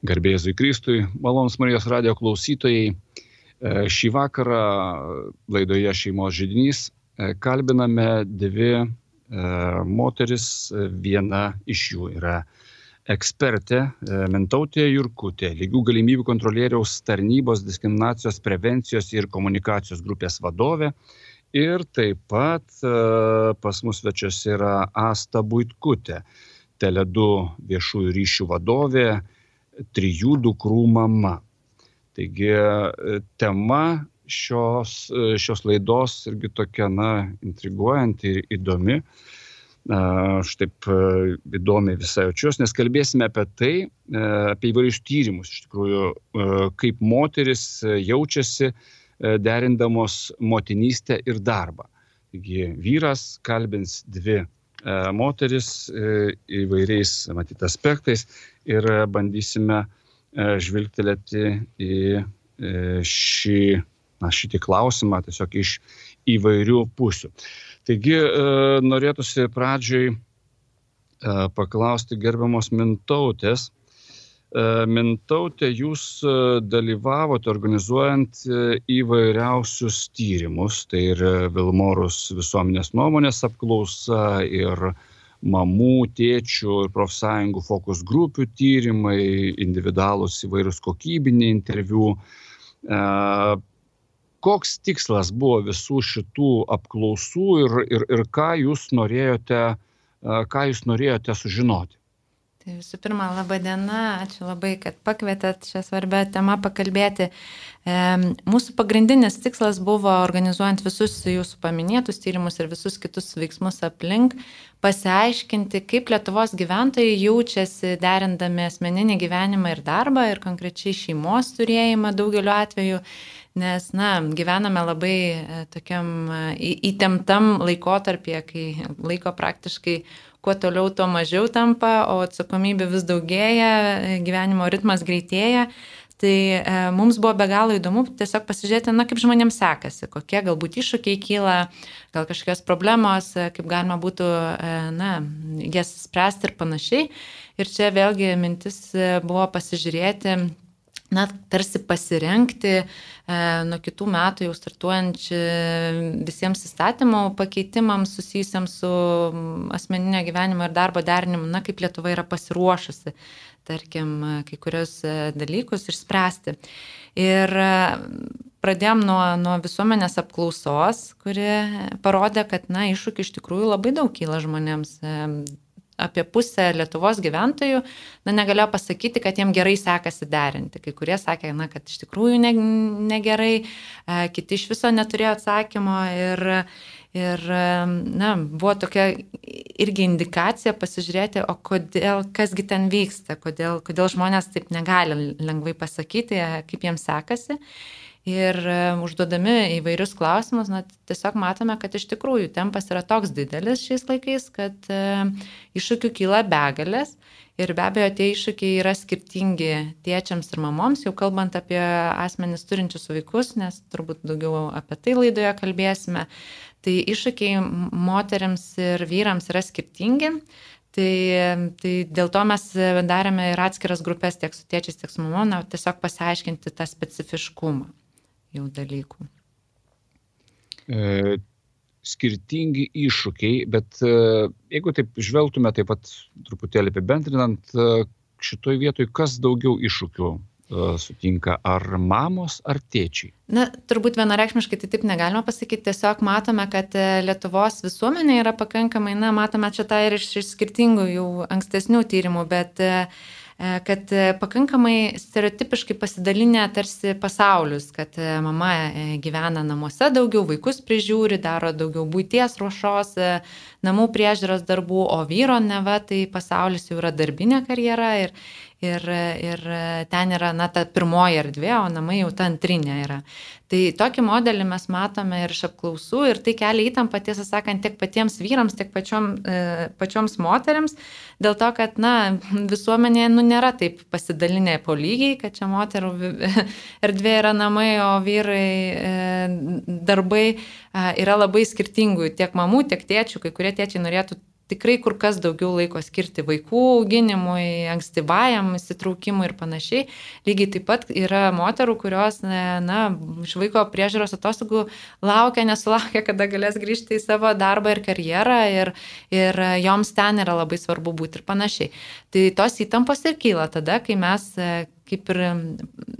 Garbėzui Kristui, malonus Marijos radio klausytojai. E, šį vakarą laidoje šeimos žydinys e, kalbiname dvi e, moteris, viena iš jų yra ekspertė Mintautė Jurkutė, lygių galimybių kontrolieriaus tarnybos diskriminacijos prevencijos ir komunikacijos grupės vadovė. Ir taip pat pas mus svečios yra Asta Buitkutė, Tele2 viešųjų ryšių vadovė, trijų dukrų mama. Taigi e, tema šios, e, šios laidos irgi tokia, na, intriguojanti ir įdomi. Aš taip e, įdomiai visai jaučiuosi, nes kalbėsime apie tai, apie įvairius tyrimus, iš tikrųjų, kaip moteris jaučiasi derindamos motinystę ir darbą. Taigi vyras kalbins dvi moteris įvairiais, matyt, aspektais ir bandysime e, žvilgtelėti į e, šį, na, šitį klausimą tiesiog iš įvairių pusių. Taigi e, norėtųsi pradžioj paklausti gerbiamos mintautės. Mintautė, jūs dalyvavote organizuojant įvairiausius tyrimus, tai ir Vilmorus visuomenės nuomonės apklausa ir uh, mamų, tėčių ir profsąjungų fokus grupių tyrimai, individualūs įvairūs kokybiniai interviu. E, koks tikslas buvo visų šitų apklausų ir, ir, ir ką jūs norėjote, e, ką jūs norėjote sužinoti? Tai visų pirma, laba diena, ačiū labai, kad pakvietėt šią svarbę temą pakalbėti. E, mūsų pagrindinis tikslas buvo, organizuojant visus jūsų paminėtus tyrimus ir visus kitus veiksmus aplink, pasiaiškinti, kaip Lietuvos gyventojai jaučiasi derindami asmeninį gyvenimą ir darbą ir konkrečiai šeimos turėjimą daugeliu atveju. Nes, na, gyvename labai e, tokiam e, įtemptam laikotarpėje, kai laiko praktiškai kuo toliau, tuo mažiau tampa, o atsakomybė vis daugėja, gyvenimo ritmas greitėja. Tai e, mums buvo be galo įdomu tiesiog pasižiūrėti, na, kaip žmonėms sekasi, kokie galbūt iššūkiai kyla, gal kažkokios problemos, e, kaip galima būtų, e, na, jas spręsti ir panašiai. Ir čia vėlgi mintis e, buvo pasižiūrėti, na, tarsi pasirenkti e, nuo kitų metų jau startuojančių visiems įstatymų pakeitimams susijusiams su asmeninio gyvenimo ir darbo derinimu, na, kaip Lietuva yra pasiruošusi, tarkim, kai kurios e, dalykus išspręsti. Ir e, pradėjom nuo, nuo visuomenės apklausos, kuri parodė, kad, na, iššūkių iš tikrųjų labai daug kyla žmonėms e, apie pusę Lietuvos gyventojų na, negalėjo pasakyti, kad jiem gerai sekasi derinti. Kai kurie sakė, na, kad iš tikrųjų ne, negerai, e, kiti iš viso neturėjo atsakymo ir, ir na, buvo tokia irgi indikacija pasižiūrėti, o kodėl, kasgi ten vyksta, kodėl, kodėl žmonės taip negali lengvai pasakyti, kaip jiems sekasi. Ir užduodami įvairius klausimus, na, tiesiog matome, kad iš tikrųjų tempas yra toks didelis šiais laikais, kad iššūkių kyla begalės. Ir be abejo, tie iššūkiai yra skirtingi tėčiams ir mamoms, jau kalbant apie asmenis turinčius vaikus, nes turbūt daugiau apie tai laidoje kalbėsime. Tai iššūkiai moteriams ir vyrams yra skirtingi. Tai, tai dėl to mes darėme ir atskiras grupės tiek su tėčiais, tiek su mamom, tiesiog pasiaiškinti tą specifiškumą jau dalykų. E, skirtingi iššūkiai, bet e, jeigu taip žvelgtume taip pat truputėlį apibendrinant, e, šitoj vietoj kas daugiau iššūkių e, sutinka, ar mamos, ar tėčiai? Na, turbūt vienareikšmiškai tai taip negalima pasakyti, tiesiog matome, kad e, Lietuvos visuomenė yra pakankamai, na, matome čia tą ir iš, skirtingų jau ankstesnių tyrimų, bet uh, kad e, pakankamai stereotipiškai pasidalinę tarsi pasaulius, kad e, mama gyvena namuose daugiau, vaikus prižiūri, daro daugiau būties ruošos, namų priežiūros darbų, o vyro neva tai pasaulis jau yra darbinė karjera ir, ir, ir ten yra, na, ta pirmoji erdvė, o namai jau ta antrinė yra. Tai tokį modelį mes matome ir iš apklausų ir tai kelia įtampą, tiesą sakant, tiek patiems vyrams, tiek pačiom, e, pačioms moteriams, dėl to, kad, na, visuomenėje, nu, nėra taip pasidalinę po lygiai, kad čia moterų erdvė yra namai, o vyrai e, darbai yra labai skirtingų, tiek mamų, tiek tėčių, kai kurie tėčiai norėtų tikrai kur kas daugiau laiko skirti vaikų auginimui, ankstyvajam įsitraukimui ir panašiai. Lygiai taip pat yra moterų, kurios na, iš vaiko priežiūros atostogų laukia, nesulaukia, kada galės grįžti į savo darbą ir karjerą ir, ir joms ten yra labai svarbu būti ir panašiai. Tai tos įtampos ir kyla tada, kai mes kaip ir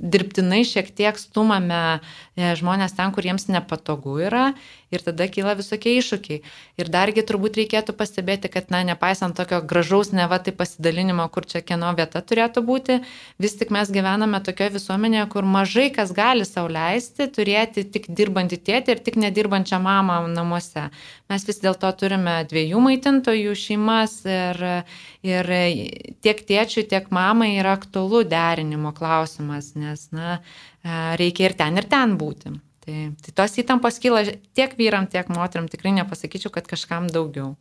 dirbtinai šiek tiek stumame e, žmonės ten, kur jiems nepatogu yra ir tada kyla visokie iššūkiai. Ir dargi turbūt reikėtų pastebėti, kad, na, nepaisant tokio gražaus neva tai pasidalinimo, kur čia kieno vieta turėtų būti, vis tik mes gyvename tokioje visuomenėje, kur mažai kas gali sauliaisti turėti tik dirbantį tėtį ir tik nedirbančią mamą namuose. Mes vis dėlto turime dviejų maitintojų šeimas ir, ir tiek tėčiui, tiek mamai yra aktualu derinimo klausimas, nes, na, reikia ir ten, ir ten būti. Tai, tai tos įtampos kyla tiek vyram, tiek moteriam, tikrai nepasakyčiau, kad kažkam daugiau.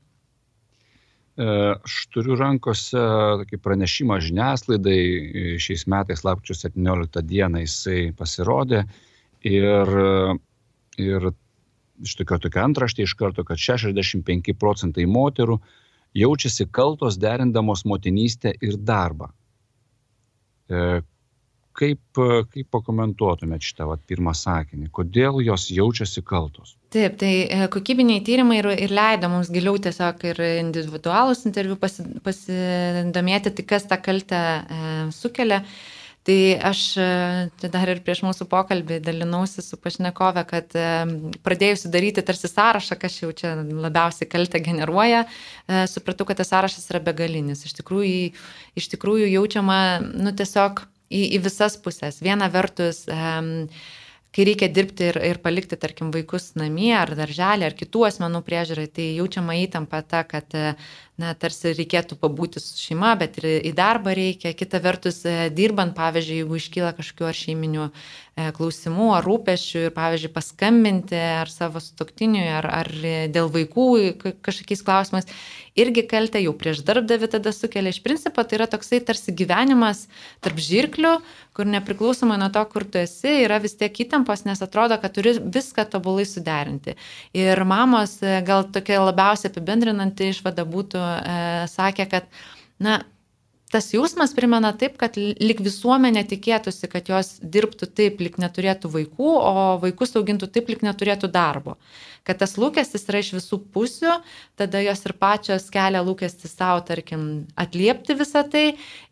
E, aš turiu rankose tokį pranešimą žiniasklaidai, šiais metais lapkričio 17 dieną jisai pasirodė ir, ir iš tokio tokio antraštė iš karto, kad 65 procentai moterų jaučiasi kaltos derindamos motinystę ir darbą. E, kaip, kaip pakomentuotumėt šitą vat, pirmą sakinį? Kodėl jos jaučiasi kaltos? Taip, tai e, kokybiniai tyrimai ir, ir leido mums giliau tiesiog ir individualus interviu pasi, pasidomėti, tai kas tą kaltę e, sukelia. Tai aš e, tai dar ir prieš mūsų pokalbį dalinausi su pašnekove, kad e, pradėjusi daryti tarsi sąrašą, kas jau čia labiausiai kaltę generuoja, supratau, kad tas sąrašas yra begalinis. Iš tikrųjų, iš tikrųjų jaučiama, nu tiesiog į, į visas pusės. Viena vertus, um, kai reikia dirbti ir, ir palikti, tarkim, vaikus namie ar darželį ar kitų asmenų priežiūrai, tai jaučiama įtampa ta, kad na, tarsi reikėtų pabūti su šeima, bet ir į darbą reikia. Kita vertus, e, dirbant, pavyzdžiui, jeigu iškyla kažkokiu ar šeiminių e, klausimų, ar rūpešių ir, pavyzdžiui, paskambinti ar savo sutoktiniui, ar, ar dėl vaikų kažkokiais klausimais, irgi kaltę jau prieš darbdavį tada sukelia. Iš principo tai yra toksai tarsi gyvenimas tarp žirklių, kur nepriklausomai nuo to, kur tu esi, yra vis tiek įtampos, nes atrodo, kad turi viską tobulai suderinti. Ir mamos e, gal tokia labiausiai apibendrinanti išvada būtų e, sakė, kad, na, tas jausmas primena taip, kad lik visuomenė tikėtųsi, kad jos dirbtų taip, lik neturėtų vaikų, o vaikus augintų taip, lik neturėtų darbo. Kad tas lūkestis yra iš visų pusių, tada jos ir pačios kelia lūkestį savo, tarkim, atliepti visą tai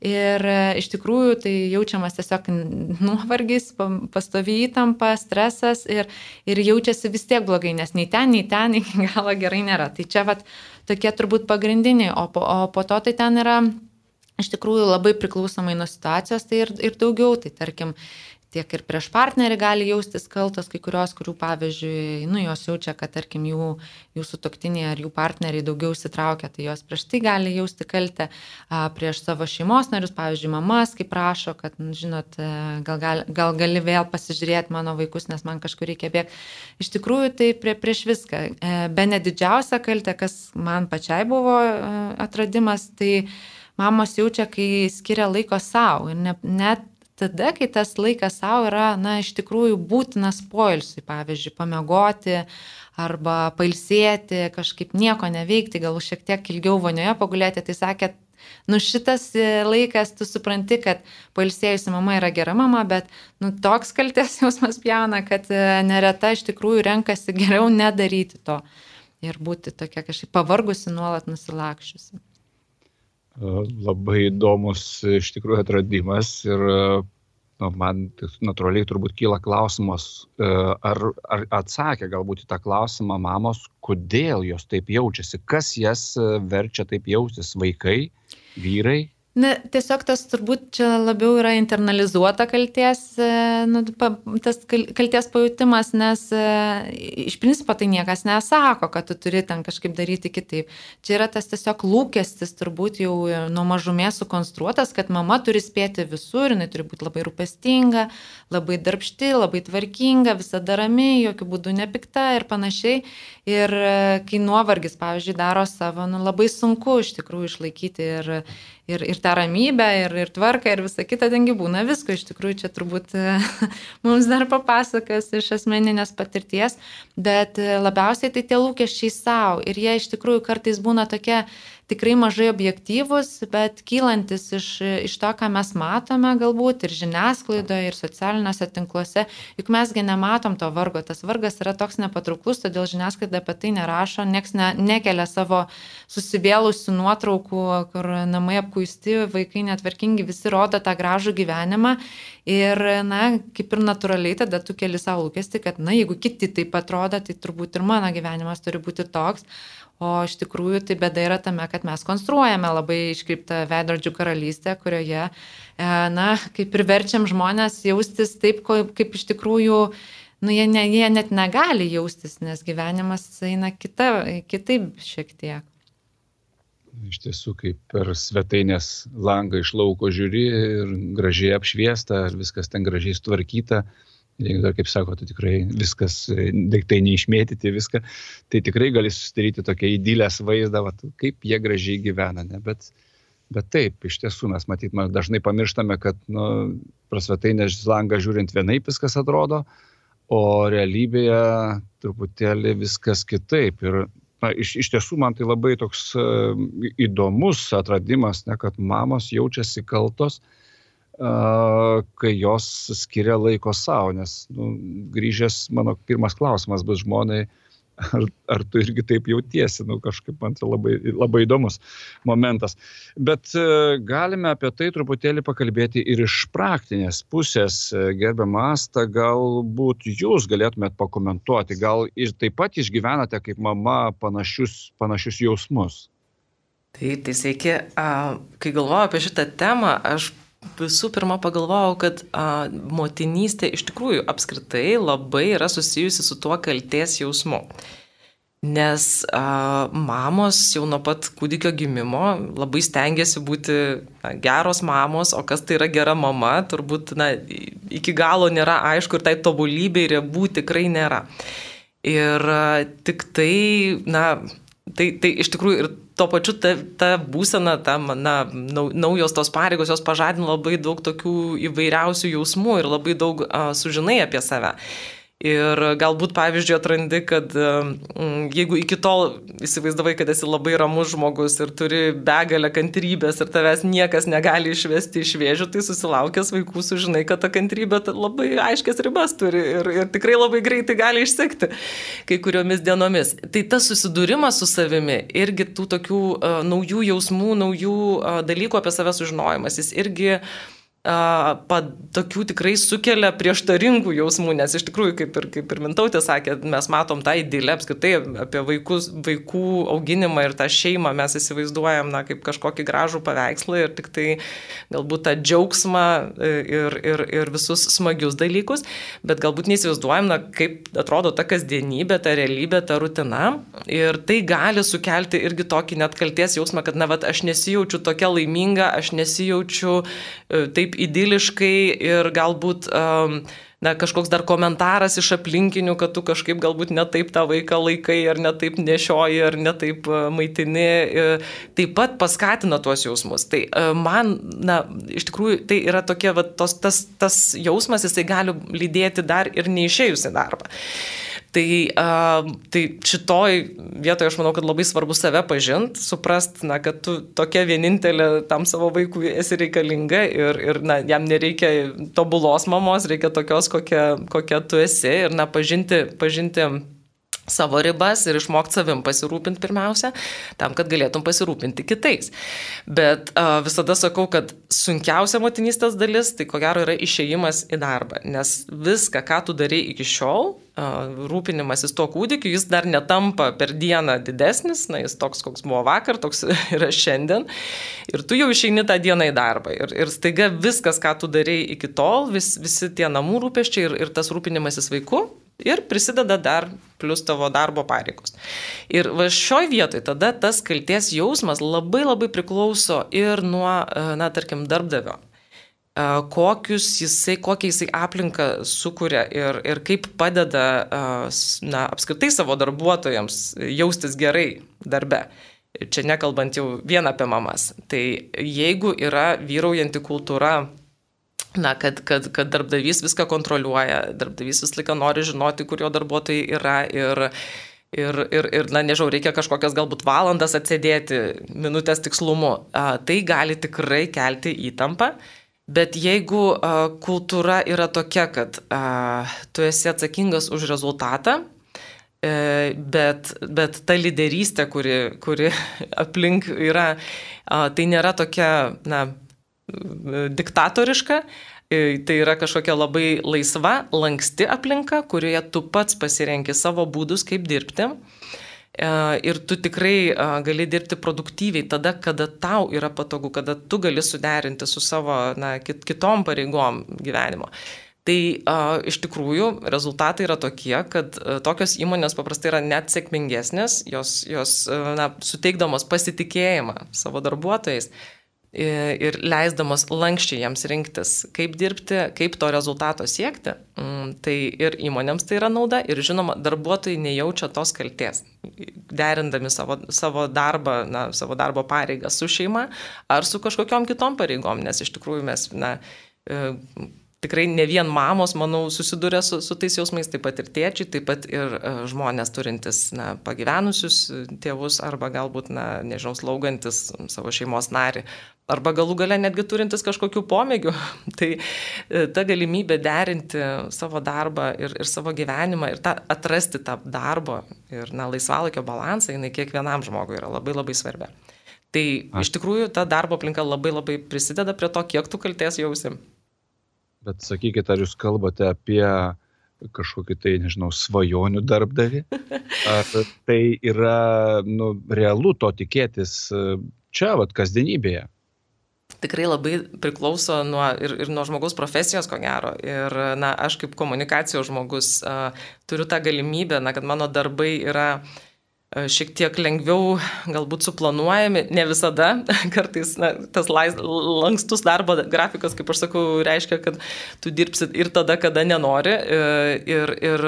ir e, iš tikrųjų tai jaučiamas tiesiog nuovargis, pastovi įtampa, stresas ir, ir jaučiasi vis tiek blogai, nes nei ten, nei ten iki galo gerai nėra. Tai čia vat tokie turbūt pagrindiniai, o po, o po to tai ten yra iš tikrųjų labai priklausomai nuo situacijos, tai ir, ir daugiau, tai tarkim, tiek ir prieš partnerį gali jaustis kaltos, kai kurios, kurių pavyzdžiui, nu, jos jaučia, kad tarkim jų, jų sutoktiniai ar jų partneriai daugiau įsitraukia, tai jos prieš tai gali jausti kaltę a, prieš savo šeimos narius, pavyzdžiui, mamas, kaip prašo, kad, nu, žinot, e, gal, gal, gal gali vėl pasižiūrėti mano vaikus, nes man kažkur reikia bėgti. Iš tikrųjų, tai prie, prieš viską. E, be nedidžiausia kaltė, kas man pačiai buvo e, atradimas, tai mamos jaučia, kai skiria laiko savo ir ne, net tada, kai tas laikas savo yra, na, iš tikrųjų būtinas poilsiui, pavyzdžiui, pamiegoti arba pailsėti, kažkaip nieko neveikti, gal šiek tiek ilgiau vonioje pagulėti, tai sakė, nu šitas laikas, tu supranti, kad pailsėjusi mama yra gera mama, bet nu, toks kaltės jausmas pjauna, kad e, nereta iš tikrųjų renkasi geriau nedaryti to ir būti tokia kažkaip pavargusi, nuolat nusilakščiusi labai įdomus iš tikrųjų atradimas ir nu, man natūraliai turbūt kyla klausimas, e, ar, ar atsakė galbūt į tą klausimą mamos, kodėl jos taip jaučiasi, kas jas e, verčia taip jaustis, vaikai, vyrai, Na, tiesiog tas turbūt čia labiau yra internalizuota kalties, e, nu, tas kalties pajūtimas, nes e, iš principo tai niekas nesako, kad tu turi ten kažkaip daryti kitaip. Čia yra tas tiesiog lūkestis turbūt jau nuo mažumės sukonstruotas, kad mama turi spėti visur, jinai turi būti labai rūpestinga, labai darbšti, labai tvarkinga, visada rami, jokių būdų nepikta ir panašiai. Ir e, kai nuovargis, pavyzdžiui, daro savo, nu, labai sunku iš tikrųjų išlaikyti ir ir, ir tą ramybę, ir, ir tvarką, ir visą kitą, tengi būna visko. Iš tikrųjų, čia turbūt mums dar papasakas iš asmeninės patirties, bet labiausiai tai tie lūkesčiai savo. Ir jie iš tikrųjų kartais būna tokie, tikrai mažai objektyvus, bet kylantis iš, iš to, ką mes matome galbūt ir žiniasklaidoje, ir socialiniuose tinkluose, juk mesgi nematom to vargo, tas vargas yra toks nepatrauklus, todėl žiniasklaida apie tai nerašo, nieks ne, nekelia savo susivėlusių nuotraukų, kur namai apkuisti, vaikai netvarkingi, visi rodo tą gražų gyvenimą ir, na, kaip ir natūraliai tada tu keli savo lūkesti, kad, na, jeigu kiti taip atrodo, tai turbūt ir mano gyvenimas turi būti toks. O iš tikrųjų tai bėda yra tame, kad mes konstruojame labai iškreiptą veidrodžių karalystę, kurioje, e, na, kaip ir verčiam žmonės jaustis taip, kaip iš tikrųjų, nu, jie, ne, jie net negali jaustis, nes gyvenimas eina kita, kitaip šiek tiek. Iš tiesų, kaip per svetainės langą iš lauko žiūri ir gražiai apšviesta, viskas ten gražiai sutvarkyta, jeigu dar, kaip sako, tai tikrai viskas, daiktai neišmėtyti viską, tai tikrai gali susidaryti tokia įdylės vaizdą, va, kaip jie gražiai gyvena. Ne? Bet, bet taip, iš tiesų mes matyt, mes dažnai pamirštame, kad nu, prasvetainės langą žiūrint vienaip viskas atrodo, o realybėje truputėlį viskas kitaip. Ir na, iš, iš tiesų man tai labai toks uh, įdomus atradimas, ne, kad mamos jaučiasi kaltos, uh, kai jos skiria laiko savo, nes nu, grįžęs mano pirmas klausimas bus žmonai, ar, ar tu irgi taip jautiesi, nu, kažkaip man tai labai, labai įdomus momentas. Bet e, galime apie tai truputėlį pakalbėti ir iš praktinės pusės. E, gerbiamą Astą, galbūt jūs galėtumėt pakomentuoti, gal ir taip pat išgyvenate kaip mama panašius, panašius jausmus. Tai, tai sveiki, kai galvoju apie šitą temą, aš visų pirma pagalvojau, kad a, motinystė iš tikrųjų apskritai labai yra susijusi su tuo kalties jausmu. Nes a, mamos jau nuo pat kūdikio gimimo labai stengiasi būti na, geros mamos, o kas tai yra gera mama, turbūt na, iki galo nėra aišku ir tai tobulybė ribų tikrai nėra. Ir a, tik tai, na, tai, tai iš tikrųjų ir tuo pačiu ta, ta būsena, ta, na, naujos tos pareigos, jos pažadina labai daug tokių įvairiausių jausmų ir labai daug a, sužinai apie save. Ir galbūt, pavyzdžiui, atrandi, kad jeigu iki tol įsivaizdavai, kad esi labai ramus žmogus ir turi begalę kantrybės ir tavęs niekas negali išvesti iš vėžių, tai susilaukęs vaikų sužinai, kad ta kantrybė labai aiškias ribas turi ir, ir tikrai labai greitai gali išsekti kai kuriomis dienomis. Tai tas susidūrimas su savimi irgi tų tokių uh, naujų jausmų, naujų uh, dalykų apie save sužinojimas, jis irgi uh, pa, tokių tikrai sukelia prieštaringų jausmų, nes iš tikrųjų, kaip ir, kaip ir Mintautė sakė, mes matom tą įdėlę apskritai apie vaikus, vaikų auginimą ir tą šeimą. Mes įsivaizduojam na, kaip kažkokį gražų paveikslą ir tik tai galbūt tą džiaugsmą e, ir, ir, ir visus smagius dalykus, bet galbūt neįsivaizduojam, na, kaip atrodo ta kasdienybė, ta realybė, ta rutina. Ir tai gali sukelti irgi tokį net kalties jausmą, kad, na, vat, aš nesijaučiu tokia laiminga, aš nesijaučiu e, taip idiliškai ir galbūt um, na, kažkoks dar komentaras iš aplinkinių, kad tu kažkaip galbūt netaip tą vaiką laikai, ar netaip nešioji, ar netaip uh, maitini, taip pat paskatina tuos jausmus. Tai uh, man, na, iš tikrųjų, tai yra tokie, va, tos, tas, tas jausmas, jisai gali lydėti dar ir neišėjusi darbą. Tai, uh, tai šitoj vietoje aš manau, kad labai svarbu save pažinti, suprast, na, kad tu tokia vienintelė tam savo vaikui esi reikalinga ir, ir na, jam nereikia tobulos mamos, reikia tokios, kokia, kokia tu esi ir na, pažinti, pažinti savo ribas ir išmokti savim pasirūpinti pirmiausia, tam, kad galėtum pasirūpinti kitais. Bet uh, visada sakau, kad sunkiausia motinystės dalis, tai ko gero yra išėjimas į darbą, nes viską, ką tu darai iki šiol, uh, rūpinimasis tuo kūdikiu, jis dar netampa per dieną didesnis, na, jis toks, koks buvo vakar, toks yra šiandien, ir tu jau išeini tą dieną į darbą. Ir, ir staiga viskas, ką tu darai iki tol, vis, visi tie namų rūpeščiai ir, ir tas rūpinimasis vaiku, ir prisideda dar plus tavo darbo pareigos. Ir va šioj vietoj tada tas kalties jausmas labai labai priklauso ir nuo, e, na, tarkim, darbdavio e, kokius jisai, kokią jisai aplinką sukuria ir, ir kaip padeda, e, na, apskritai savo darbuotojams jaustis gerai darbe. Čia nekalbant jau vien apie mamas. Tai jeigu yra vyraujanti kultūra na, kad, kad, kad darbdavys viską kontroliuoja, darbdavys visą laiką nori žinoti, kur jo darbuotojai yra ir Ir, ir, ir na, nežinau, reikia kažkokias galbūt valandas atsėdėti minutės tikslumu. A, tai gali tikrai kelti įtampą. Bet jeigu a, kultūra yra tokia, kad a, tu esi atsakingas už rezultatą, e, bet, bet ta lyderystė, kuri, kuri aplink yra, a, tai nėra tokia, na, diktatoriška, E, tai yra kažkokia labai laisva, lanksti aplinka, kurioje tu pats pasirenki savo būdus, kaip dirbti. E, ir tu tikrai e, gali dirbti produktyviai tada, kada tau yra patogu, kada tu gali suderinti su savo na, kitom pareigom gyvenimo. Tai a, iš tikrųjų rezultatai yra tokie, kad a, tokios įmonės paprastai yra net sėkmingesnės, jos, jos a, na, suteikdamos pasitikėjimą savo darbuotojais, ir leisdamas lankščiai jiems rinktis, kaip dirbti, kaip to rezultato siekti, mm, tai ir įmonėms tai yra nauda ir žinoma, darbuotojai nejaučia tos kalties, derindami savo, savo darbą, na, savo darbo pareigą su šeima ar su kažkokiam kitom pareigom, nes iš tikrųjų mes, na, e, tikrai ne vien mamos, manau, susiduria su, su tais jausmais, taip pat ir tėčiai, taip pat ir uh, žmonės turintis na, pagyvenusius tėvus arba galbūt, na, nežinau, slaugantis savo šeimos narį. Arba galų gale netgi turintis kažkokių pomėgių. tai e, ta galimybė derinti savo darbą ir, ir savo gyvenimą ir ta, atrasti tą darbo ir na, laisvalaikio balansą, jinai kiekvienam žmogui yra labai labai svarbi. Tai iš tikrųjų ta darbo aplinka labai labai prisideda prie to, kiek tu kalties jausi. Bet sakykite, ar jūs kalbate apie kažkokį tai, nežinau, svajonių darbdavį? Ar tai yra nu, realu to tikėtis e, čia, vad, kasdienybėje? Tikrai labai priklauso nuo, ir, ir nuo žmogaus profesijos, ko gero. Ir, na, aš kaip komunikacijos žmogus uh, turiu tą galimybę, na, kad mano darbai yra uh, šiek tiek lengviau galbūt suplanuojami, ne visada, kartais na, tas lais, lankstus darbo grafikas, kaip aš sakau, reiškia, kad tu dirbsit ir tada, kada nenori. E, ir, ir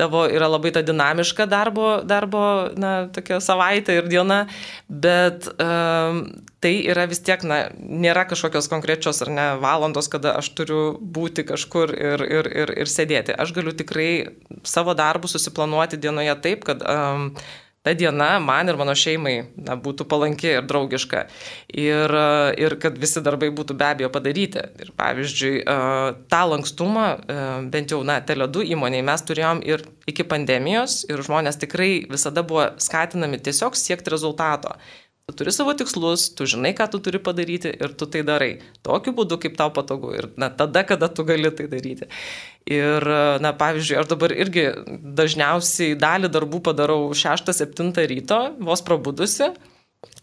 tavo yra labai ta dinamiška darbo, darbo na, tokia savaitė ir diena, bet um, tai yra vis tiek, na, nėra kažkokios konkrečios ar ne valandos, kada aš turiu būti kažkur ir, ir, ir, ir sėdėti. Aš galiu tikrai savo darbų susiplanuoti dienoje taip, kad um, ta diena man ir mano šeimai na, būtų palanki ir draugiška. Ir, ir kad visi darbai būtų be abejo padaryti. Ir pavyzdžiui, e, tą lankstumą, e, bent jau, na, Tele2 įmoniai mes turėjom ir iki pandemijos ir žmonės tikrai visada buvo skatinami tiesiog siekti rezultato. Tu turi savo tikslus, tu žinai, ką tu turi padaryti ir tu tai darai. Tokiu būdu, kaip tau patogu ir na, tada, kada tu gali tai daryti. Ir, na, pavyzdžiui, aš dabar irgi dažniausiai dalį darbų padarau 6-7 ryto, vos prabudusi,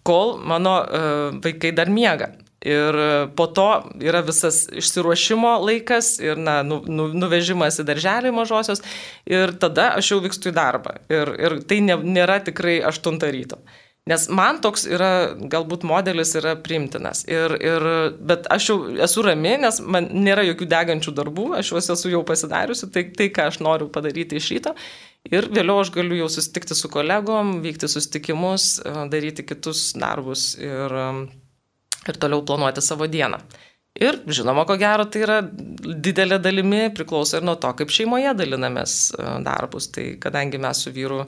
kol mano uh, vaikai dar miega. Ir po to yra visas išsiruošimo laikas ir na, nu, nu, nuvežimas į darželį mažosios ir tada aš jau vykstu į darbą. Ir, ir tai ne, nėra tikrai 8 ryto. Nes man toks yra, galbūt modelis yra primtinas. Ir, ir, bet aš jau esu rami, nes man nėra jokių degančių darbų, aš juos esu jau pasidariusi, tai, tai ką aš noriu padaryti iš ryto. Ir vėliau aš galiu jau susitikti su kolegom, vykti susitikimus, daryti kitus darbus ir, ir toliau planuoti savo dieną. Ir žinoma, ko gero, tai yra didelė dalimi priklauso ir nuo to, kaip šeimoje dalinamės darbus. Tai kadangi mes su vyru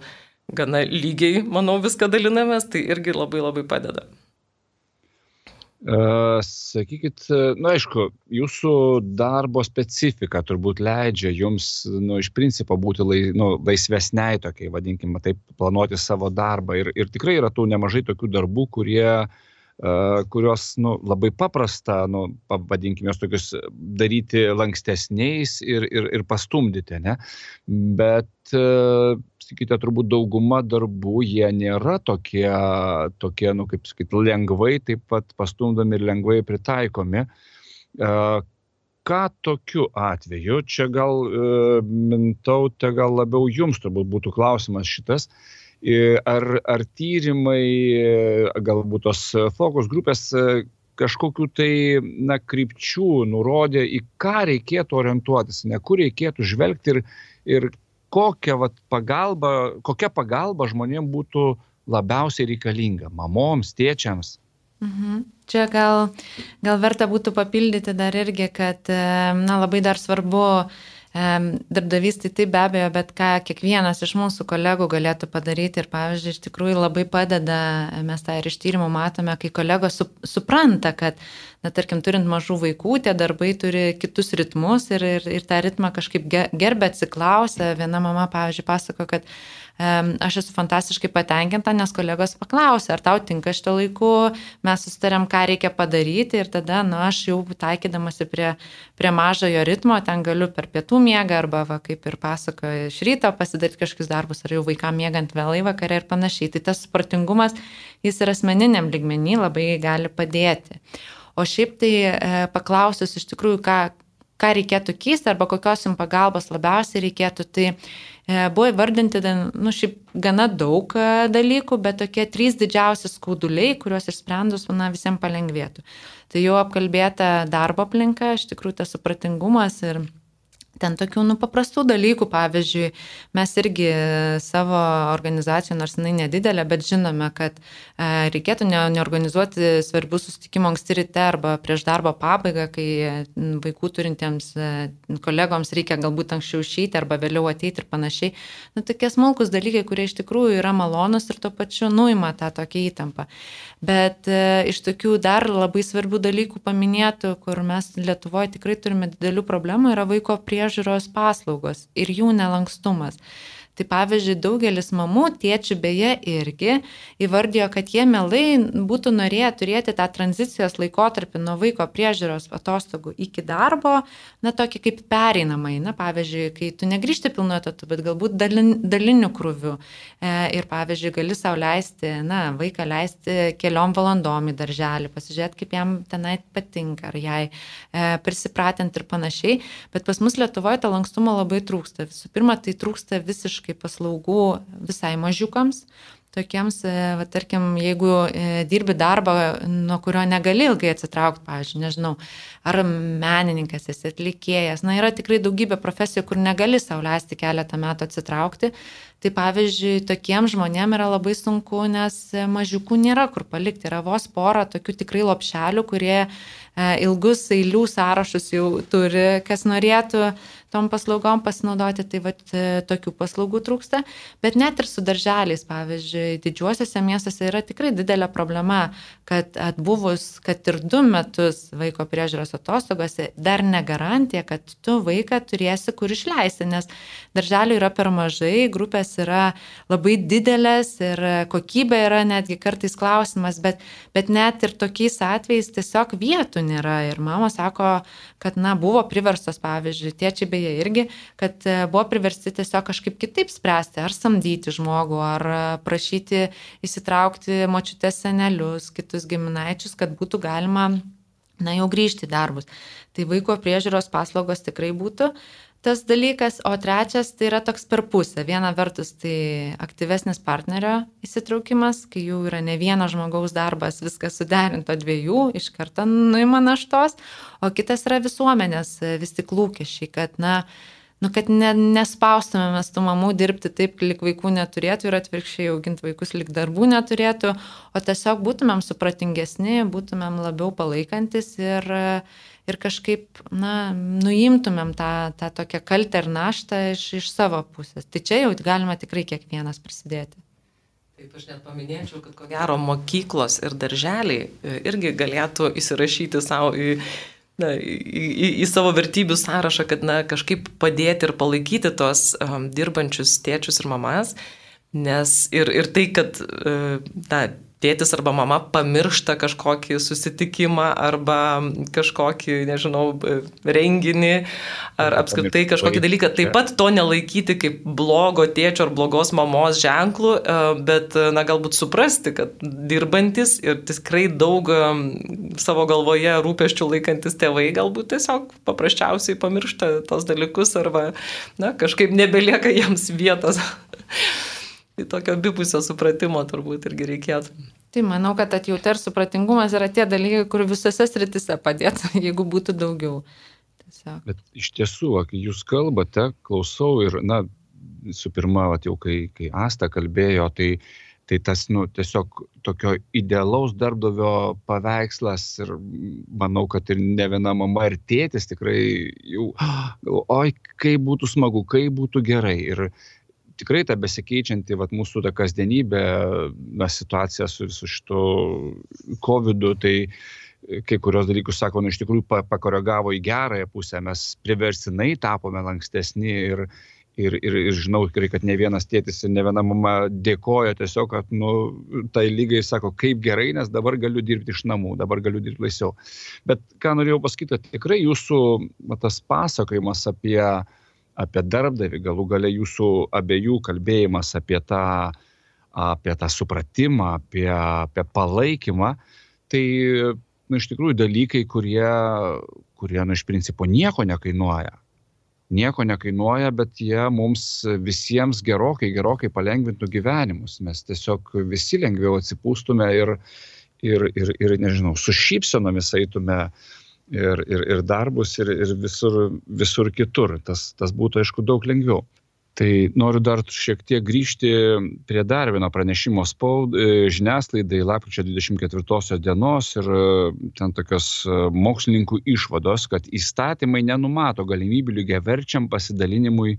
gana lygiai, manau, viską dalinamės, tai irgi labai labai padeda. Uh, sakykit, na aišku, jūsų darbo specifika turbūt leidžia jums, nu, iš principo būti lai, nu, laisvesniai tokiai, vadinkime taip, planuoti savo darbą. Ir, ir tikrai yra tų nemažai tokių darbų, kurie uh, kurios nu, labai paprasta, nu, pavadinkime tokius daryti lankstesniais ir, ir, ir pastumdyti. Ne? Bet, sakykite, turbūt dauguma darbų jie nėra tokie, tokie nu, kaip sakyti, lengvai taip pat pastumdomi ir lengvai pritaikomi. Ką tokiu atveju, čia gal mintaute, gal labiau jums turbūt būtų klausimas šitas, ar, ar tyrimai, galbūt tos fokus grupės kažkokiu tai na, krypčių nurodė, į ką reikėtų orientuotis, ne kur reikėtų žvelgti ir, ir kokia, vat, pagalba, kokia pagalba žmonėms būtų labiausiai reikalinga - mamoms, tėčiams. Mhm. Čia gal, gal verta būtų papildyti dar irgi, kad na, labai dar svarbu Darbdavys tai taip be abejo, bet ką kiekvienas iš mūsų kolegų galėtų padaryti ir pavyzdžiui, iš tikrųjų labai padeda, mes tą ir iš tyrimų matome, kai kolegos su, supranta, kad, na, tarkim, turint mažų vaikų, tie darbai turi kitus ritmus ir, ir, ir tą ritmą kažkaip gerbė atsiklausę. Viena mama, pavyzdžiui, pasako, kad aš esu fantastiškai patenkinta, nes kolegos paklausė, ar tau tinka šito laiku, mes susitarėm, ką reikia padaryti ir tada, na, aš jau taikydamasi prie, prie mažojo ritmo, ten galiu per pietų miegą arba, va, kaip ir pasakoju, iš ryto pasidaryti kažkokius darbus, ar jau vaikam miegant vėlai vakarė ir panašiai. Tai tas supratingumas, jis ir asmeniniam ligmenį labai gali padėti. O šiaip tai e, paklausus iš tikrųjų, ką, ką reikėtų keisti arba kokios jums pagalbos labiausiai reikėtų, tai buvo įvardinti, nu, šiaip gana daug e, dalykų, bet tokie trys didžiausi skauduliai, kuriuos išsprendus, na, visiems palengvėtų. Tai jau apkalbėta darbo aplinka, iš tikrųjų tas supratingumas ir Ten tokių nu, paprastų dalykų, pavyzdžiui, mes irgi savo organizacijų, nors jinai nedidelė, bet žinome, kad e, reikėtų ne, neorganizuoti svarbių susitikimų anksti ryte arba prieš darbo pabaigą, kai vaikų turintiems e, kolegoms reikia galbūt anksčiau išeiti arba vėliau ateiti ir panašiai. Nu, tokie smulkus dalykai, kurie iš tikrųjų yra malonus ir tuo pačiu nuima tą tokią įtampą. Bet e, iš tokių dar labai svarbių dalykų paminėtų, kur mes Lietuvoje tikrai turime didelių problemų, yra vaiko priežiūros paslaugos ir jų nelankstumas. Tai pavyzdžiui, daugelis mamų, tėčių beje irgi įvardijo, kad jie mielai būtų norėję turėti tą tranzicijos laikotarpį nuo vaiko priežiūros atostogų iki darbo, na tokį kaip pereinamai, na pavyzdžiui, kai tu negrįžti pilnu etatu, bet galbūt dalin, daliniu krūviu. E, ir pavyzdžiui, gali sau leisti, na, vaiką leisti keliom valandom į darželį, pasižiūrėti, kaip jam tenai patinka, ar jai e, prisipratinti ir panašiai. Bet pas mus Lietuvoje to lankstumo labai trūksta. Visų pirma, tai trūksta visiškai kaip paslaugų visai mažiukams. Tokiems, e, va, tarkim, jeigu e, dirbi darbą, nuo kurio negali ilgai atsitraukti, pavyzdžiui, nežinau, ar menininkas esi atlikėjas, na, yra tikrai daugybė profesijų, kur negali sauliaisti keletą metų atsitraukti. Tai pavyzdžiui, tokiems žmonėms yra labai sunku, nes mažiukų nėra kur palikti. Yra vos pora tokių tikrai lopšelių, kurie e, ilgus eilių sąrašus jau turi, kas norėtų tom paslaugom pasinaudoti, tai va e, tokių paslaugų trūksta, bet net ir su darželiais, pavyzdžiui, didžiuosiuose miestuose yra tikrai didelė problema, kad atbuvus, kad ir du metus vaiko priežiūros atostogose, dar negarantija, kad tu vaiką turėsi kur išleisti, nes darželių yra per mažai, grupės yra labai didelės ir kokybė yra netgi kartais klausimas, bet, bet net ir tokiais atvejais tiesiog vietų nėra. Ir mama sako, kad, na, buvo priverstos, pavyzdžiui, tėčiai bei beje irgi, kad e, buvo priversti tiesiog kažkaip kitaip spręsti, ar samdyti žmogų, ar e, prašyti įsitraukti močiutės senelius, kitus giminaičius, kad būtų galima, na, jau grįžti į darbus. Tai vaiko priežiūros paslaugos tikrai būtų tas dalykas, o trečias tai yra toks per pusę. Viena vertus tai aktyvesnis partnerio įsitraukimas, kai jau yra ne vieno žmogaus darbas, viskas suderinto dviejų, iš karto nuima naštos, o kitas yra visuomenės vis tik lūkesčiai, kad, na, nu, kad ne, nespaustumėmės tų mamų dirbti taip, lik vaikų neturėtų ir atvirkščiai auginti vaikus, lik darbų neturėtų, o tiesiog būtumėm supratingesni, būtumėm labiau palaikantis ir, ir kažkaip, na, nuimtumėm tą, tą tokią kaltę ir naštą iš, iš savo pusės. Tai čia jau galima tikrai kiekvienas prisidėti. Taip, aš net paminėčiau, kad ko gero mokyklos ir darželiai e, irgi galėtų įsirašyti savo į, na, į, į, į savo vertybių sąrašą, kad na, kažkaip padėti ir palaikyti tos um, dirbančius tėčius ir mamas, nes ir, ir tai, kad uh, na, tėtis arba mama pamiršta kažkokį susitikimą arba kažkokį, nežinau, renginį ar apskritai kažkokį dalyką. Taip pat to nelaikyti kaip blogo tėčio ar blogos mamos ženklų, e, bet, na, galbūt suprasti, kad dirbantis ir tikrai daug e, savo galvoje rūpeščių laikantis tėvai galbūt tiesiog paprasčiausiai pamiršta tos dalykus arba, na, kažkaip nebelieka jiems vietos. Tokio abipusio supratimo turbūt irgi reikėtų. Tai manau, kad atjauta ir supratingumas yra tie dalykai, kur visose sritise padėtų, jeigu būtų daugiau. Tiesiog. Bet iš tiesų, kai jūs kalbate, klausau ir, na, visų pirma, vat, jau kai, kai Asta kalbėjo, tai, Tai tas, nu, tiesiog tokio idealaus darbdavio paveikslas ir manau, kad ir ne viena mama ir tėtis tikrai jau, oi, kaip būtų smagu, kaip būtų gerai. Ir tikrai ta besikeičianti vat, mūsų ta kasdienybė, na, situacija su visu šitu COVID, tai kai kurios dalykus, sako, nu, iš tikrųjų pakoregavo į gerąją pusę, mes priversinai tapome lankstesni ir, ir, ir, ir žinau, kad ne vienas tėtis ir ne viena mama dėkoja tiesiog, kad, nu, tai lygai sako, kaip gerai, nes dabar galiu dirbti iš namų, dabar galiu dirbti laisviau. Bet ką norėjau pasakyti, tikrai jūsų va, tas pasakojimas apie, apie darbdavį, galų gale jūsų abiejų kalbėjimas apie tą, apie tą supratimą, apie, apie palaikymą, tai, nu, iš tikrųjų dalykai, kurie, kurie, nu, iš principo nieko nekainuoja nieko nekainuoja, bet jie mums visiems gerokai, gerokai palengvintų gyvenimus. Mes tiesiog visi lengviau atsipūstume ir, ir, ir, ir nežinau, su šypsenomis eitume ir, ir, ir darbus, ir, ir visur, visur kitur. Tas, tas būtų, aišku, daug lengviau. Tai noriu dar šiek tiek grįžti prie dar vieno pranešimo spaud, e, žiniasklaidai lapkričio 24 dienos ir e, ten tokios e, mokslininkų išvados, kad įstatymai nenumato galimybių lygiai verčiam pasidalinimui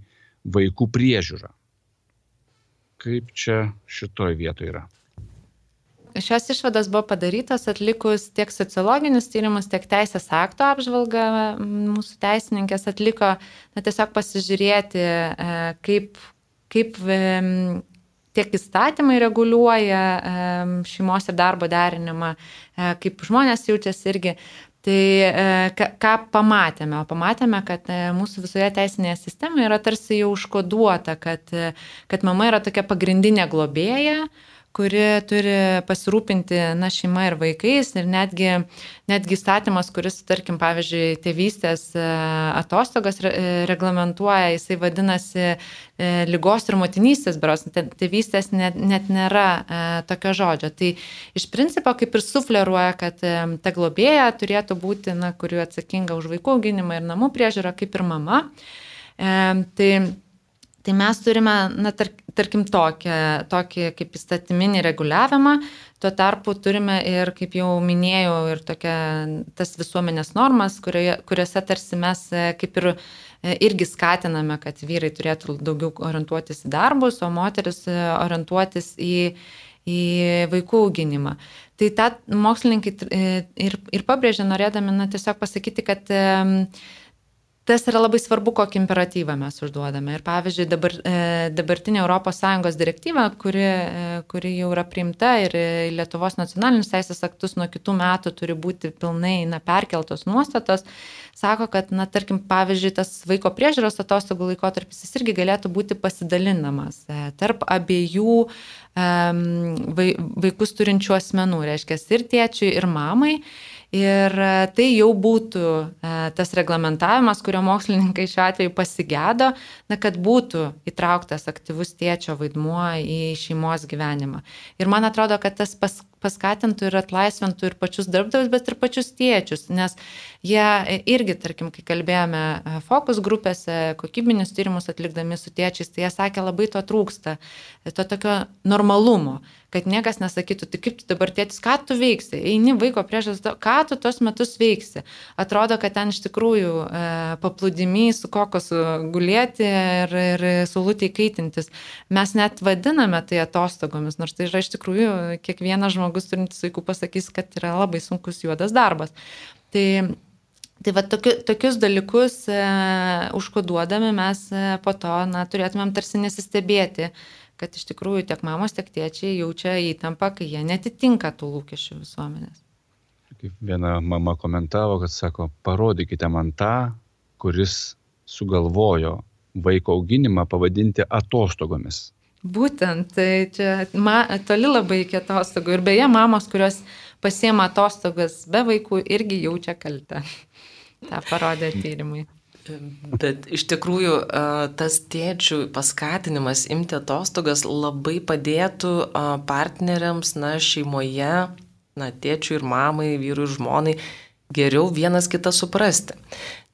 vaikų priežiūrą. Kaip čia šitoj vietoje yra? Šios išvados buvo padarytos atlikus tiek sociologinius tyrimus, tiek teisės akto apžvalgą. Mūsų teisininkės atliko na, tiesiog pasižiūrėti, e, kaip, kaip tiek įstatymai reguliuoja šeimos ir darbo derinimą, e, kaip žmonės jaučiasi irgi. Tai ką pamatėme? O pamatėme, kad e, mūsų visoje teisinėje sistemoje yra tarsi jau užkoduota, kad, kad mama yra tokia pagrindinė globėja, kuri turi pasirūpinti na, šeima ir vaikais ir netgi, netgi įstatymas, kuris, tarkim, pavyzdžiui, tėvystės e, atostogas reglamentuoja, jisai vadinasi e, lygos ir motinystės beros, tėvystės net, net nėra e, tokio žodžio. Tai iš principo kaip ir sufleruoja, kad ta globėja turėtų būti, na, kuri atsakinga už vaikų auginimą ir namų priežiūrą, kaip ir mama. E, tai Tai mes turime, na, tar, tarkim, tokį, tokį kaip įstatyminį reguliavimą, tuo tarpu turime ir, kaip jau minėjau, ir tokia, tas visuomenės normas, kurioje, kuriuose tarsi mes e, kaip ir e, irgi skatiname, kad vyrai turėtų daugiau orientuotis į darbus, o moteris e, orientuotis į, į vaikų auginimą. Tai tą mokslininkai ir, ir pabrėžė, norėdami na, tiesiog pasakyti, kad tas yra labai svarbu, kokį imperatyvą mes užduodame. Ir pavyzdžiui, dabar, e, dabartinė ES direktyva, kuri, e, kuri jau yra priimta ir Lietuvos nacionalinius teisės aktus nuo kitų metų turi būti pilnai na, perkeltos nuostatos, sako, kad, na, tarkim, pavyzdžiui, tas vaiko priežiūros atostogų laikotarpis jis irgi galėtų būti pasidalinamas e, tarp abiejų vaikus turinčių asmenų, reiškia ir tėčiui, ir mamai. Ir e, tai jau būtų e, tas reglamentavimas, kurio mokslininkai šiuo atveju pasigėdo, na, kad būtų įtrauktas aktyvus tėčio vaidmuo į šeimos gyvenimą. Ir man atrodo, kad tas pas, paskatintų ir atlaisvintų ir pačius darbdavius, bet ir pačius tėčius, nes jie irgi, tarkim, kai kalbėjome e, fokus grupėse, kokybinius tyrimus atlikdami su tėčiais, tai jie sakė, labai to trūksta, to tokio normalumo, kad niekas nesakytų, tai kaip tu dabar tėtis, ką tu veiksi, eini vaiko priežas, ką tu tos metus veiksi. Atrodo, kad ten iš tikrųjų e, paplūdimy su kokosu gulėti ir, ir saulutėj kaitintis. Mes net vadiname tai atostogomis, nors tai yra iš tikrųjų kiekvienas žmogus žmogus turintis vaikų pasakys, kad yra labai sunkus juodas darbas. Tai Tai va tokiu, tokius dalykus e, užkoduodami mes e, po to na, turėtumėm tarsi nesistebėti, kad iš tikrųjų tiek mamos, tiek tėčiai jaučia įtampą, kai jie netitinka tų lūkesčių visuomenės. Kaip viena mama komentavo, kad sako, parodykite man tą, kuris sugalvojo vaiko auginimą pavadinti atostogomis. Būtent, tai čia ma, toli labai iki atostogų. Ir beje, mamos, kurios pasiema atostogas be vaikų, irgi jaučia kaltę. Ta parodė tyrimai. Bet iš tikrųjų tas tėčių paskatinimas imti atostogas labai padėtų partneriams, na, šeimoje, na, tėčiui ir mamai, vyrui ir žmonai geriau vienas kitą suprasti.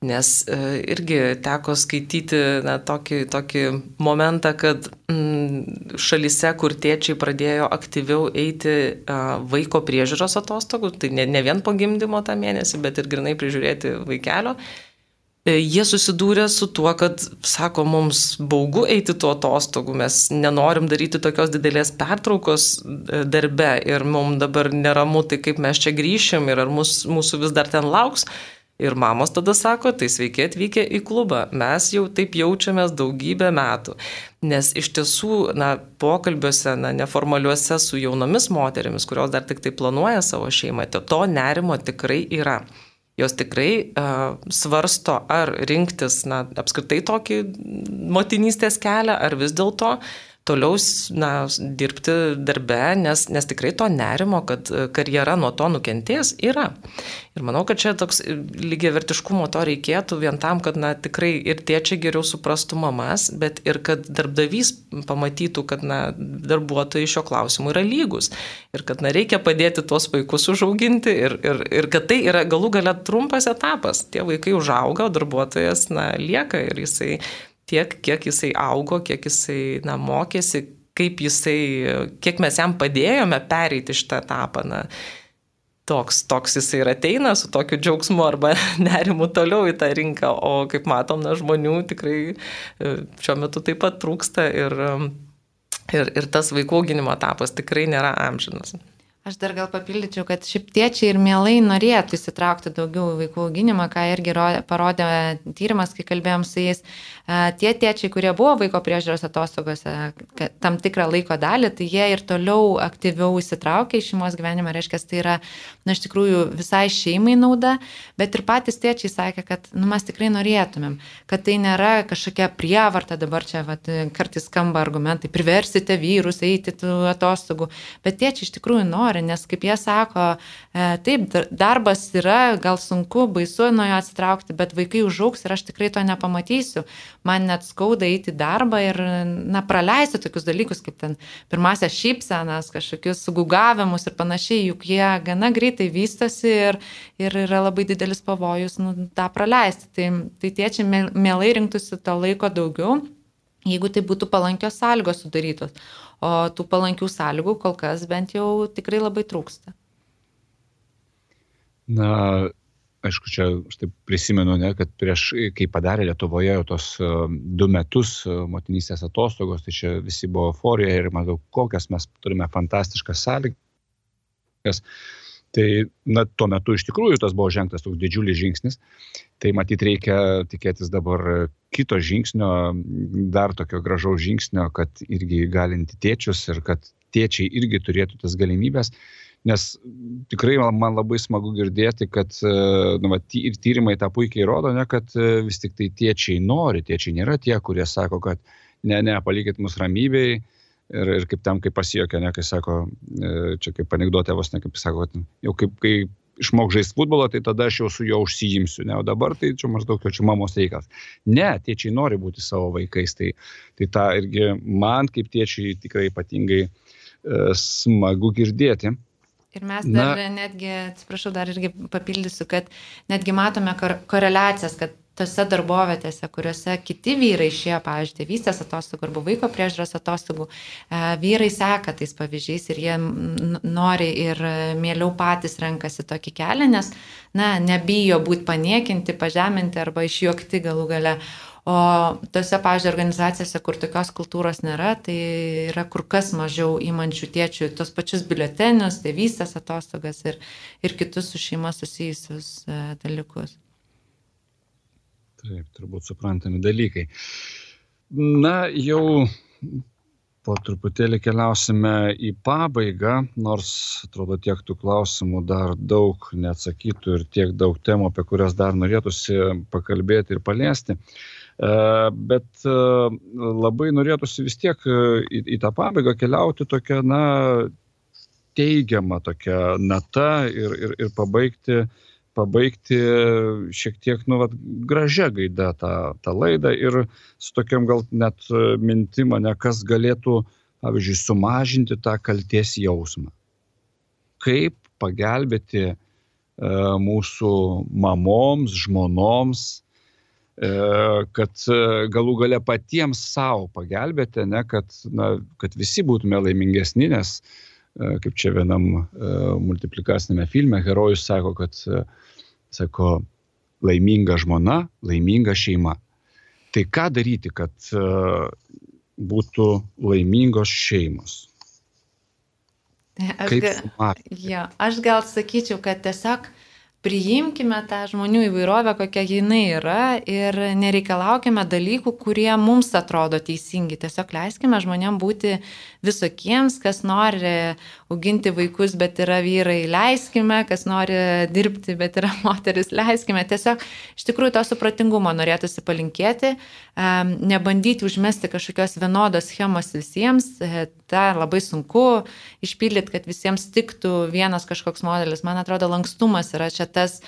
Nes e, irgi teko skaityti na, tokį, tokį momentą, kad mm, šalise, kur tėčiai pradėjo aktyviau eiti a, vaiko priežiūros atostogų, tai ne, ne vien po gimdymo tą mėnesį, bet ir grinai prižiūrėti vaikelio, e, jie susidūrė su tuo, kad, sako, mums baugu eiti tuo atostogų, mes nenorim daryti tokios didelės pertraukos e, darbe ir mums dabar neramu, tai kaip mes čia grįšim ir ar mus, mūsų vis dar ten lauks. Ir mamos tada sako, tai sveiki atvykę į klubą, mes jau taip jaučiamės daugybę metų. Nes iš tiesų, na, pokalbiuose, na, neformaliuose su jaunomis moterimis, kurios dar tik tai planuoja savo šeimą, to, to nerimo tikrai yra. Jos tikrai uh, svarsto, ar rinktis, na, apskritai tokį motinystės kelią, ar vis dėlto toliau na, dirbti darbe, nes, nes tikrai to nerimo, kad karjera nuo to nukentės, yra. Ir manau, kad čia toks lygiai vertiškumo to reikėtų vien tam, kad na, tikrai ir tėčiai geriau suprastų mamas, bet ir kad darbdavys pamatytų, kad na, darbuotojai šio klausimu yra lygus. Ir kad na, reikia padėti tuos vaikus užauginti ir, ir, ir kad tai yra galų gale trumpas etapas. Tie vaikai užauga, o darbuotojas na, lieka ir jisai tiek, kiek jisai augo, kiek jisai na, mokėsi, kaip jisai, kiek mes jam padėjome pereiti šitą etapą. Na, toks, toks jisai ir ateina su tokiu džiaugsmu arba nerimu toliau į tą rinką, o kaip matom, na, žmonių tikrai e, šiuo metu taip pat trūksta ir, ir, ir tas vaikų auginimo etapas tikrai nėra amžinas. Aš dar gal papildyčiau, kad šiaip tėčiai ir mielai norėtų įsitraukti daugiau vaikų auginimą, ką irgi parodė tyrimas, kai kalbėjom su jais. Tie tėčiai, kurie buvo vaiko priežiūros atostogose tam tikrą laiko dalį, tai jie ir toliau aktyviau įsitraukia į šeimos gyvenimą, reiškia, tai yra, na, iš tikrųjų visai šeimai nauda, bet ir patys tėčiai sakė, kad, nu, mes tikrai norėtumėm, kad tai nėra kažkokia prievarta, dabar čia, vat, kartais skamba argumentai, priversite vyrus eiti tų atostogų, bet tėčiai iš tikrųjų nori nori, nes kaip jie sako, e, taip, darbas yra, gal sunku, baisu nuo jo atsitraukti, bet vaikai užauks ir aš tikrai to nepamatysiu. Man net skauda eiti į darbą ir, na, praleisti tokius dalykus, kaip ten pirmasias šypsenas, kažkokius sugugavimus ir panašiai, juk jie gana greitai vystosi ir, ir yra labai didelis pavojus, nu, tą praleisti. Tai, tai tiečiai mielai rinktųsi to laiko daugiau jeigu tai būtų palankios sąlygos sudarytos o tų palankių sąlygų kol kas bent jau tikrai labai trūksta. Na, aišku, čia aš taip prisimenu, ne, kad prieš, kai padarė Lietuvoje jau tos uh, du metus uh, motinystės atostogos, tai čia visi buvo euforija ir matau, kokias mes turime fantastiškas sąlygas. Tai na, tuo metu iš tikrųjų tas buvo žengtas toks didžiulis žingsnis. Tai matyt reikia tikėtis dabar kito žingsnio, dar tokio gražaus žingsnio, kad irgi galinti tėčius ir kad tėčiai irgi turėtų tas galimybės. Nes tikrai man labai smagu girdėti, kad nu, va, ir tyrimai tą puikiai rodo, ne, kad vis tik tai tėčiai nori, tėčiai nėra tie, kurie sako, kad ne, ne, palikit mus ramybėj, Ir, ir kaip tam, kaip pasijokė, ne, kai sako, e, čia kaip anegdotė vos ne, kaip sako, jau kaip, kai išmok žaisti futbolą, tai tada aš jau su juo užsijimsiu, ne, o dabar tai čia maždaug jau čia mamos reikalas. Ne, tėčiai nori būti savo vaikais, tai, tai tą irgi man kaip tėčiai tikrai ypatingai e, smagu girdėti. Ir mes dar Na, netgi, atsiprašau, dar irgi papildysiu, kad netgi matome koreliacijas, kad tose darbovietėse, kuriuose kiti vyrai išėjo, pavyzdžiui, tėvystės atostogų arba vaiko priežiūros atostogų, e, vyrai seka tais pavyzdžiais ir jie nori ir mieliau patys renkasi tokį kelią, nes, na, nebijo būti paniekinti, pažeminti arba išjuokti galų gale. O tose, pavyzdžiui, organizacijose, kur tokios kultūros nėra, tai yra kur kas mažiau įmančių tėčių tos pačius biuletenius, tėvystės atostogas ir, ir kitus su šeima susijusius e, dalykus. Taip, turbūt suprantami dalykai. Na, jau po truputėlį keliausime į pabaigą, nors atrodo tiek tų klausimų dar daug neatsakytų ir tiek daug temų, apie kurias dar norėtųsi pakalbėti ir paliesti. E, bet e, labai norėtųsi vis tiek e, į, į tą pabaigą keliauti tokia, na, teigiama tokia nata ir, ir, ir pabaigti uh, pabaigti šiek tiek, nu, vat, gražia gaida tą, tą laidą ir su tokiam gal net mintim, ne kas galėtų, pavyzdžiui, sumažinti tą kalties jausmą. Kaip pagelbėti mūsų mamoms, žmonoms, e, kad e, galų gale patiems savo pagelbėti, ne, kad, na, kad visi būtume laimingesni, nes kaip čia vienam multiplikacinėme filme herojus sako, kad sako, laiminga žmona, laiminga šeima. Tai ką daryti, kad būtų laimingos šeimos? Aš, ga, jo, aš gal sakyčiau, kad tiesiog priimkime tą žmonių įvairovę, kokia jinai yra ir nereikalaukime dalykų, kurie mums atrodo teisingi. Tiesiog leiskime žmonėm būti visokiems, kas nori auginti vaikus, bet yra vyrai, leiskime, kas nori dirbti, bet yra moteris, leiskime. Tiesiog iš tikrųjų to supratingumo norėtųsi palinkėti, nebandyti užmesti kažkokios vienodos schemos visiems, e, tą labai sunku išpildyti, kad visiems tiktų vienas kažkoks modelis. Man atrodo, lankstumas yra čia tas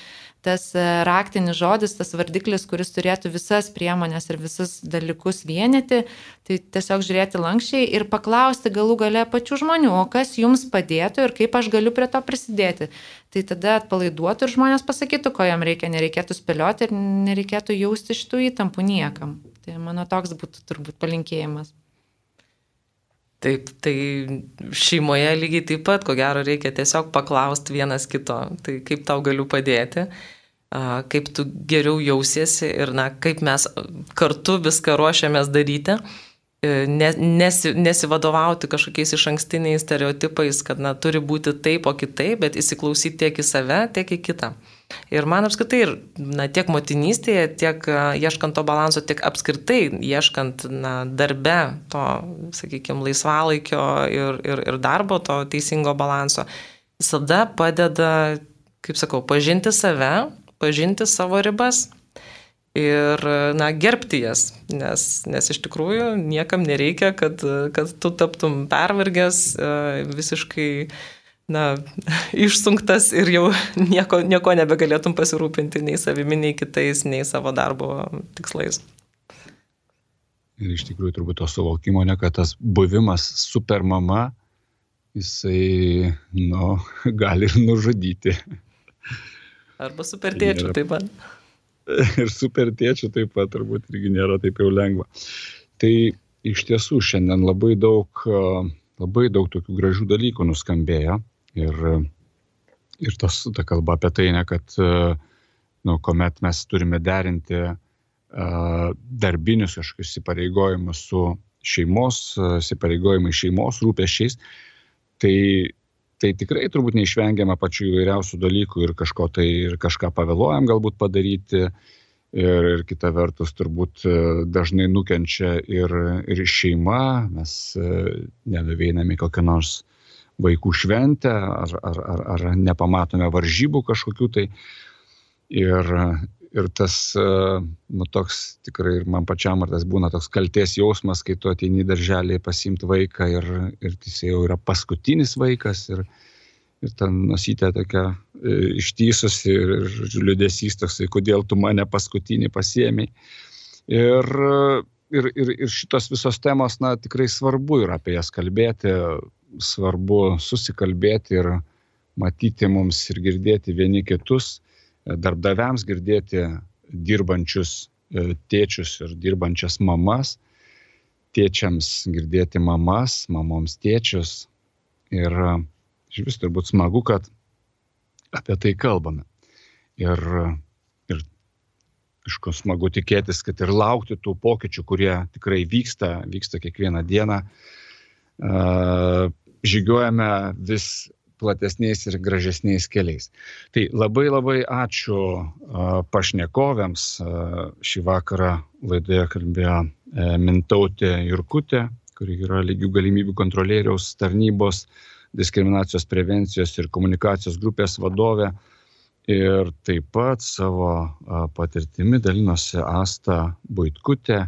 tas e, raktinis žodis, tas vardiklis, kuris turėtų visas priemonės ir visus dalykus vienyti, tai tiesiog žiūrėti lankščiai ir paklausti galų gale pačių žmonių, o kas jums padėtų ir kaip aš galiu prie to prisidėti. Tai tada atpalaiduotų ir žmonės pasakytų, ko jam reikia, nereikėtų spėlioti ir nereikėtų jausti šitų įtampų niekam. Tai mano toks būtų turbūt palinkėjimas. Taip, tai šeimoje lygiai taip pat, ko gero, reikia tiesiog paklausti vienas kito, tai kaip tau galiu padėti, kaip tu geriau jausiesi ir na, kaip mes kartu viską ruošiamės daryti, e, nesi, nesivadovauti kažkokiais iš ankstiniais stereotipais, kad na, turi būti taip, o kitaip, bet įsiklausyti tiek į save, tiek į kitą. Ir man apskritai, ir, na, tiek motinystėje, tiek ieškant to balanso, tiek apskritai ieškant na, darbe to, sakykime, laisvalaikio ir, ir, ir darbo, to teisingo balanso, visada padeda, kaip sakau, pažinti save, pažinti savo ribas ir, na, gerbti jas, nes, nes iš tikrųjų niekam nereikia, kad, kad tu taptum pervargęs visiškai na, išsunktas ir jau nieko, nieko nebegalėtum pasirūpinti nei savimi, nei kitais, nei savo darbo tikslais. Ir iš tikrųjų turbūt to suvokimo, ne, kad tas buvimas super mama, jisai, nu, gali ir nužudyti. Arba super tėčių taip pat. Ir super tėčių taip pat turbūt irgi nėra taip jau lengva. Tai iš tiesų šiandien labai daug, labai daug tokių gražių dalykų nuskambėjo. Ir, ir tos, ta kalba apie tai, ne, kad, nu, kuomet mes turime derinti darbinius kažkokius įpareigojimus su šeimos, įsipareigojimai šeimos rūpešiais, tai, tai tikrai turbūt neišvengiama pačių įvairiausių dalykų ir kažko tai ir kažką pavėluojam galbūt padaryti. Ir, ir kita vertus turbūt dažnai nukenčia ir, ir šeima, mes nenuveiname kokią nors vaikų šventę, ar, ar, ar, ar nepamatome varžybų kažkokių tai. Ir, ir tas, nu, toks tikrai ir man pačiam, ar tas būna toks kalties jausmas, kai tu ateini darželį pasimti vaiką ir, ir jis jau yra paskutinis vaikas ir, ir ten nusytė tokia e, ištysusi ir, ir liūdėsys toksai, kodėl tu mane paskutinį pasiemiai. Ir, ir, ir, ir šitos visos temos, na, tikrai svarbu yra apie jas kalbėti, svarbu susikalbėti ir matyti mums ir girdėti vieni kitus, darbdaviams girdėti dirbančius e, tėčius ir dirbančias mamas, tėčiams girdėti mamas, mamoms tėčius. Ir e, iš vis turbūt smagu, kad apie tai kalbame. Ir, ir aišku, smagu tikėtis, kad ir laukti tų pokyčių, kurie tikrai vyksta, vyksta kiekvieną dieną žygiuojame vis platesniais ir gražesniais keliais. Tai labai labai ačiū pašnekovėms. Šį vakarą laidoje kalbėjo e, Mintautė Jurkutė, kuri yra lygių galimybių kontrolieriaus tarnybos diskriminacijos prevencijos ir komunikacijos grupės vadovė. Ir taip pat savo patirtimi dalinosi Asta Boitkutė,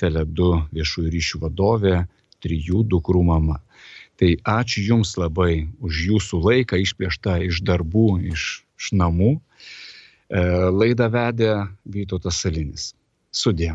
Tele2 viešųjų ryšių vadovė trijų dukrų mama. Tai ačiū Jums labai už Jūsų laiką išplėštą iš darbų, iš, iš namų. E, laidą vedė Vytautas Salinis. Sudė.